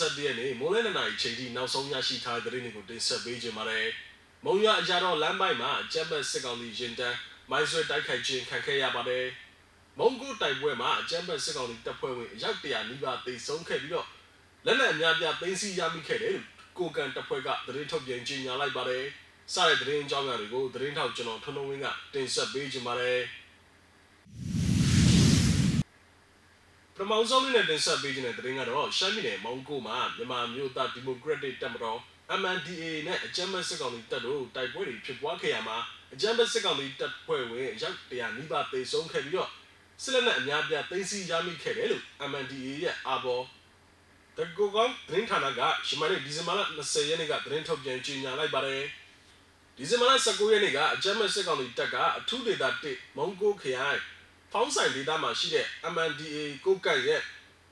22ရက်နေ့မိုးလဲ2နာရီချိန်ထိနောက်ဆုံးရရှိထားတဲ့သတင်းတွေကိုတင်ဆက်ပေးကြပါမယ်။မုံရအကြတော့လမ်းပိုင်းမှာအကြမ်းဖက်စစ်ကောင်စီရင်တန်းမိုင်းဆွဲတိုက်ခိုက်ခြင်းခံခဲ့ရပါတယ်။မုံကိုတိုက်ပွဲမှာအကြမ်းဖက်စစ်ကောင်စီတပ်ဖွဲ့ဝင်အယောက်100နီးပါးတိတ်ဆုံးခဲ့ပြီးတော့လက်နက်အများပြသိမ်းဆည်းရမိခဲ့တယ်လို့ကိုကန်တပ်ဖွဲ့ကသတင်းထုတ်ပြန်ကြေညာလိုက်ပါတယ်။စတဲ့သတင်းအကြောင်းအရာတွေကိုသတင်းထောက်ကျွန်တော်ထွန်းထွန်းဝင်းကတင်ဆက်ပေးကြပါမယ်။ ပထမဆုံးလေးနဲ့တင်ဆက်ပေးခြင်းတဲ့သတင်းကတော့ရှမ်းပြည်နယ်မောင်ကိုမှာမြန်မာမျိုးသားဒီမိုကရက်တစ်တပ်မတော် MNDAA နဲ့အကြမ်းဖက်စစ်ကောင်စီတပ်တို့တိုက်ပွဲတွေဖြစ်ပွားခဲ့ရမှာအကြမ်းဖက်စစ်ကောင်စီတပ်ဖွဲ့ဝင်ရောက်တရားနီးပါးတေဆုံးခဲ့ပြီးတော့စစ်လက်နက်အများပြားသိမ်းဆည်းရမိခဲ့တယ်လို့ MNDAA ရဲ့အာဘော်တကူကောင်သတင်းဌာနကရှမနေ့ဒီဇင်ဘာလ20ရက်နေ့ကသတင်းထုတ်ပြန်ကြေညာလိုက်ပါတယ်ဒီဇင်ဘာလ19ရက်နေ့ကအကြမ်းဖက်စစ်ကောင်စီတပ်ကအထူးဒေသ1မုံကိုခရိုင် ဖောင်းဆိုင်ဒေသမှာရှိတဲ့ MNDA ကိုကတ်ရဲ့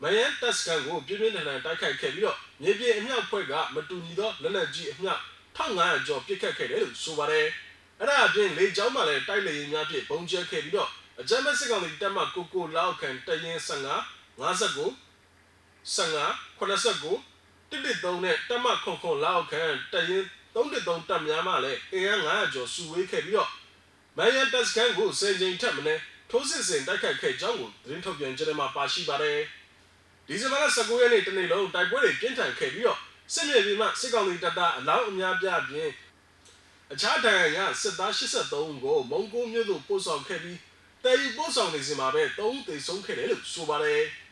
မယန်တက်စကန်ကိုပြင်းပြင်းထန်ထန်တိုက်ခိုက်ခဲ့ပြီးတော့မြေပြင်အမြောက်ဖွဲ့ကမတူညီသောလက်နက်ကြီးအမြောက်1500ကျော်ပစ်ခတ်ခဲ့တယ်လို့ဆိုပါတယ်။အဲ့ဒါအပြင်လေကြောင်းမှလည်းတိုက်လေရင်များဖြင့်ပုံကျဲခဲ့ပြီးတော့အကြမ်းဖက်စစ်ကောင်စီတပ်မှကိုကိုလောက်ခံတရင်15 59 15 89တစ်တစ်သုံးနဲ့တပ်မခွန်ခွန်လောက်ခံတရင်313တပ်များမှလည်းအင်အား900ကျော်စုဝေးခဲ့ပြီးတော့မယန်တက်စကန်ကိုစင်ချိန်ထက်မင်း ထိုးစစ်ဆင်တိုက်ခိုက်ခဲ့ကြောင်းကိုသတင်းထုတ်ပြန်ကြတဲ့မှာပါရှိပါတယ်။ဒီဇင်ဘာလ19ရက်နေ့တနေ့လုံးတိုက်ပွဲတွေပြင်းထန်ခဲ့ပြီးတော့စစ်မြေပြင်မှာစစ်ကောင်စီတပ်သားအလောင်းအများပြပြင်အခြားတန်ရစစ်သား83ကိုမုံကိုမြို့သို့ပို့ဆောင်ခဲ့ပြီးတည်ယူပို့ဆောင်နေစဉ်မှာပဲ3ဦးသေဆုံးခဲ့တယ်လို့ဆိုပါတယ်။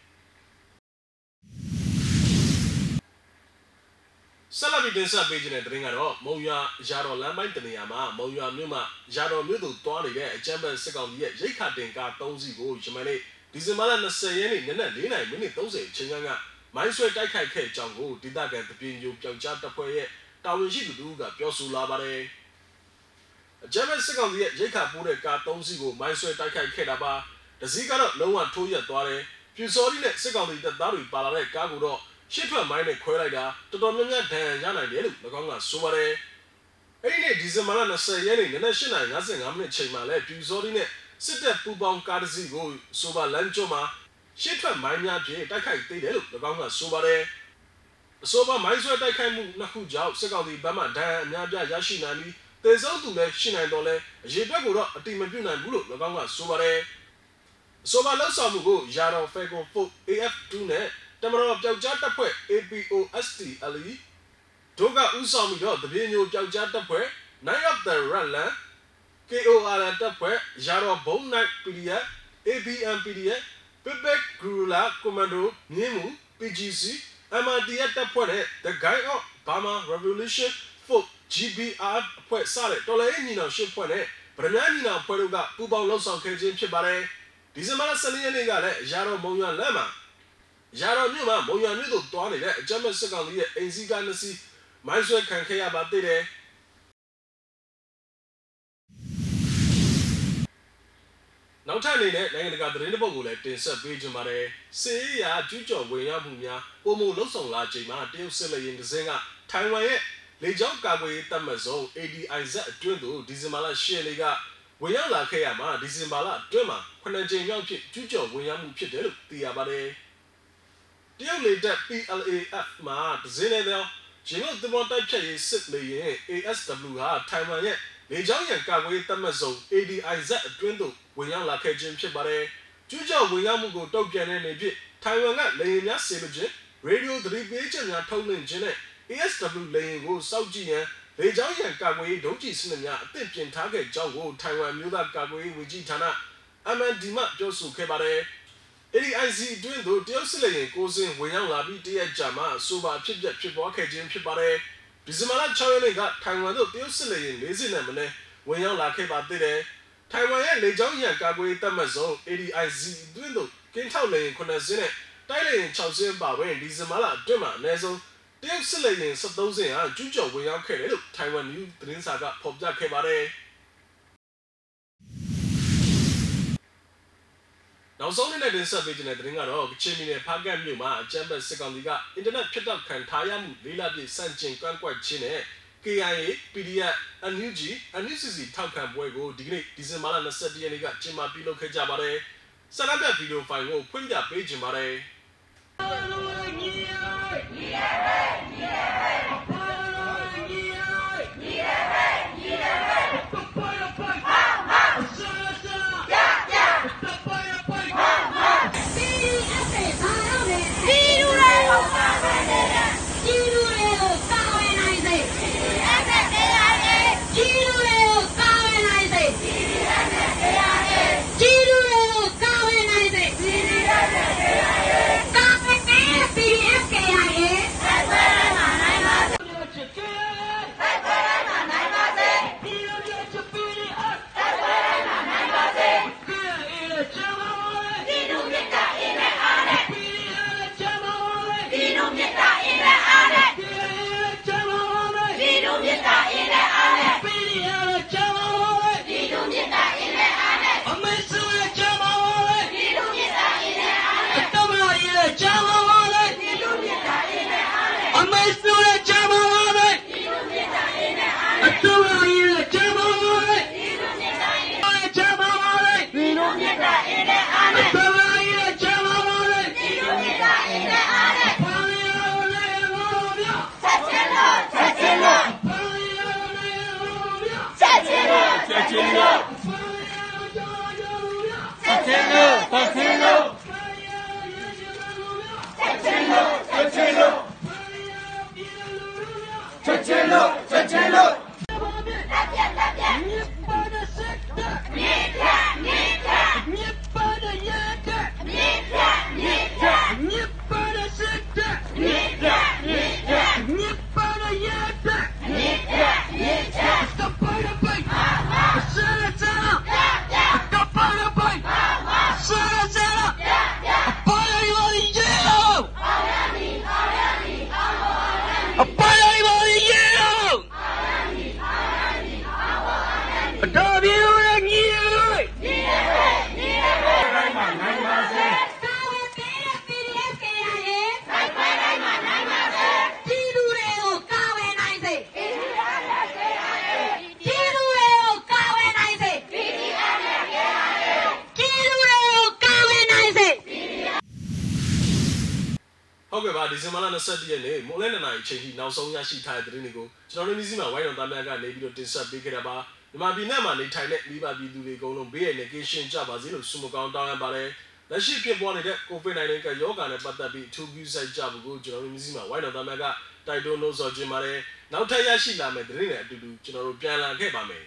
ဆက်လက်ပြီးတင်ဆက်ပေးခြင်းတဲ့သတင်းကတော့မုံရွာရာတော်လမ်းပိုင်းတနေရာမှာမုံရွာမြို့မှာရာတော်မြို့သို့တွားနေတဲ့အကြမ်းဖက်စစ်ကောင်စီရဲ့ရိတ်ခါတင်ကား၃စီးကိုယမနေ့ဒီဇင်ဘာလ20ရက်နေ့နနက်4:30မိနစ်30အချိန်ကမိုင်းဆွဲတိုက်ခိုက်ခဲ့ကြောင်းကိုဒေသခံတပင်းညိုပျောက်ကြားတပ်ဖွဲ့ရဲ့တာဝန်ရှိသူတို့ကပြောဆိုလာပါတယ်။အကြမ်းဖက်စစ်ကောင်စီရဲ့ရိတ်ခါပိုးတဲ့ကား၃စီးကိုမိုင်းဆွဲတိုက်ခိုက်ခဲ့တာပါ။တစည်းကတော့လုံးဝထိုးရက်သွားတယ်။ပြူစော်ဒီနဲ့စစ်ကောင်စီတပ်သားတွေပါလာတဲ့ကားကိုတော့ ရှစ်ထွက်မိုင်းနဲ့ခွဲလိုက်တာတော်တော်များများဒဏ်ရာရနိုင်တယ်လို့၎င်းကဆိုပါတယ်။အဲ့ဒီနေ့ဒီဇင်ဘာလ20ရက်နေ့နနက်8:55မိနစ်ချိန်မှာလဲပြူစော်ဒီနဲ့စစ်တပ်ပူပေါင်းကားတစ်စီးကိုဆိုပါလမ်းကျောမှာရှစ်ထွက်မိုင်းများဖြင့်တိုက်ခိုက်သေးတယ်လို့၎င်းကဆိုပါတယ်။အဆိုပါမိုင်းဆွဲတိုက်ခိုက်မှုနှစ်ခုကြောင့်စစ်ကောင်စီဗမာဒဏ်အများပြရရှိနိုင်ပြီးတေဆုံးသူလည်းရှိနိုင်တော့လဲအရေးအတွက်ကိုတော့အတိမပြုနိုင်ဘူးလို့၎င်းကဆိုပါတယ်။အဆိုပါလောက်ဆောင်မှုကိုရာတော်ဖေကွန်ဖို့ AF2 နဲ့ တမတော်ပျောက်ကြားတပ်ဖွဲ့ APOSTLE တို့ကဥဆောင်ပြီးတော့တပြင်းမျိုးပျောက်ကြားတပ်ဖွဲ့ Night of the Runland KOR တပ်ဖွဲ့ရာတော်ဘုံ Night PDF ABM PDF Pipek Gurula Commando မြင်းမှု PGC MRTF တပ်ဖွဲ့နဲ့ The Guy of Burma Revolution Force GBR အဖွဲ့စတဲ့တော်လှန်ရေးညီနောင်ရှစ်ဖွဲ့နဲ့ဗရမ ्या ညီနောင်ဖွဲ့တို့ကပူးပေါင်းလှုပ်ဆောင်ခဲ့ခြင်းဖြစ်ပါတယ်ဒီဇင်ဘာလ12ရက်နေ့ကလည်းရာတော်မုံရွာလမ်းမှာ ရာတော်မြို့မှာမုံရွာမြို့သို့တွားနေတဲ့အကြမ်းဖက်စစ်ကောင်စီရဲ့အိမ်စီးကားနှစ်စီးမိုင်းဆွဲခံခဲ့ရပါသေးတယ်နောက်ထပ်အနေနဲ့နိုင်ငံတကာသတင်းတစ်ပုဒ်ကိုလည်းတင်ဆက်ပေးကြပါမယ်။စေးရာကျူးကျော်ဝင်ရောက်မှုများပုံမှုလှုပ်ဆောင်လာချိန်မှာတရုတ်စစ်လေယာဉ်တစ်စင်းကထိုင်ဝမ်ရဲ့လေကြောင်းကာကွယ်ရေးတပ်မစုံ ADIZ အတွင်းသို့ဒီဇင်ဘာလ10ရက်နေ့ကဝင်ရောက်လာခဲ့ရမှာဒီဇင်ဘာလအတွင်းမှာ9ကြိမ်မြောက်ဖြစ်ကျူးကျော်ဝင်ရောက်မှုဖြစ်တယ်လို့သိရပါတယ်။ တရုတ်လေတပ် PLAF မှာဒဇင်းနေတဲ့ရင်လို့သဘောတိုက်ဖြတ်ရေးစစ်လေယာဉ် ASW ဟာထိုင်ဝမ်ရဲ့လေကြောင်းရန်ကာကွယ်တပ်မစုံ ADIZ အတွင်းသို့ဝင်ရောက်လာခဲ့ခြင်းဖြစ်ပါတယ်။ကျူးကျော်ဝင်ရောက်မှုကိုတုံ့ပြန်တဲ့အနေဖြင့်ထိုင်ဝမ်ကလေယာဉ်များဆေလွခြင်းရေဒီယိုသတိပေးချက်များထုတ်လွှင့်ခြင်းနဲ့ ASW လေယာဉ်ကိုစောင့်ကြည့်ရန်လေကြောင်းရန်ကာကွယ်ရေးဒုံးကျည်စနစ်များအသင့်ပြင်ထားခဲ့ကြောင်းကိုထိုင်ဝမ်မျိုးသားကာကွယ်ရေးဝန်ကြီးဌာန MND မှပြောဆိုခဲ့ပါတယ်။ ADIC အတွင်းသို့တရုတ်စစ်လေယာဉ်ကိုစင်ဝင်ရောက်လာပြီးတရက်ကြာမှဆိုပါဖြစ်ပျက်ဖြစ်ပွားခဲ့ခြင်းဖြစ်ပါတယ်။ဒီဇင်ဘာလ6ရက်နေ့ကထိုင်ဝမ်သို့တရုတ်စစ်လေယာဉ်၄စီးနဲ့မလဲဝင်ရောက်လာခဲ့ပါသေးတယ်။ထိုင်ဝမ်ရဲ့လေကြောင်းရန်ကာကွယ်ရေးတပ်မစုံ ADIC အတွင်းသို့ကင်းထောက်လေယာဉ်9စင်းနဲ့တိုက်လေယာဉ်6စင်းပါဝင်ဒီဇင်ဘာလအတွင်းမှာအနည်းဆုံးတရုတ်စစ်လေယာဉ်73စင်းဟာကျူးကျော်ဝင်ရောက်ခဲ့တယ်လို့ထိုင်ဝမ်နယူးသတင်းစာကဖော်ပြခဲ့ပါတယ်။ နောက်ဆုံးနေ့နဲ့တင်ဆက်ပေးခြင်းတဲ့သတင်းကတော့ကချင်ပြည်နယ်ဖားကတ်မြို့မှာအကြမ်းဖက်စစ်ကောင်စီကအင်တာနက်ဖြတ်တောက်ခံထားရမှုလေးလပြည့်စန့်ကျင်ကန့်ကွက်ခြင်းနဲ့ KIA PDF NUG NUCC ထောက်ခံပွဲကိုဒီကနေ့ဒီဇင်ဘာလ22ရက်နေ့ကကျင်းပပြုလုပ်ခဲ့ကြပါတယ်။ဆန္ဒပြဗီဒီယိုဖိုင်ကိုဖွင့်ပြပေးခြင်းပါတယ်။ Çeçelo, çeçelo. ဟုတ်ကဲ့ပါဒီဇင်ဘာလ22ရက်နေ့မိုးလဲနေနိုင်အချိန်ထိနောက်ဆုံးရရှိထားတဲ့သတင်းတွေကိုကျွန်တော်တို့မျိုးစီမှာဝိုင်းတော်သားများကနေပြီးတော့တင်ဆက်ပေးခဲ့တာပါမြန်မာပြည်နယ်မှာနေထိုင်တဲ့မိဘပြည်သူတွေအကုန်လုံးဘေးရန်နဲ့ကင်းရှင်းကြပါစေလို့ဆုမကောင်းတောင်းရပါတယ်လက်ရှိဖြစ်ပေါ်နေတဲ့ COVID-19 ကရောဂါနဲ့ပတ်သက်ပြီးအထူးပြုဆိုင်ကြဖို့ကိုကျွန်တော်တို့မျိုးစီမှာဝိုင်းတော်သားများကတိုက်တွန်းလို့ဆိုခြင်းပါတယ်နောက်ထပ်ရရှိလာမယ့်သတင်းတွေအတူတူကျွန်တော်တို့ပြန်လာခဲ့ပါမယ်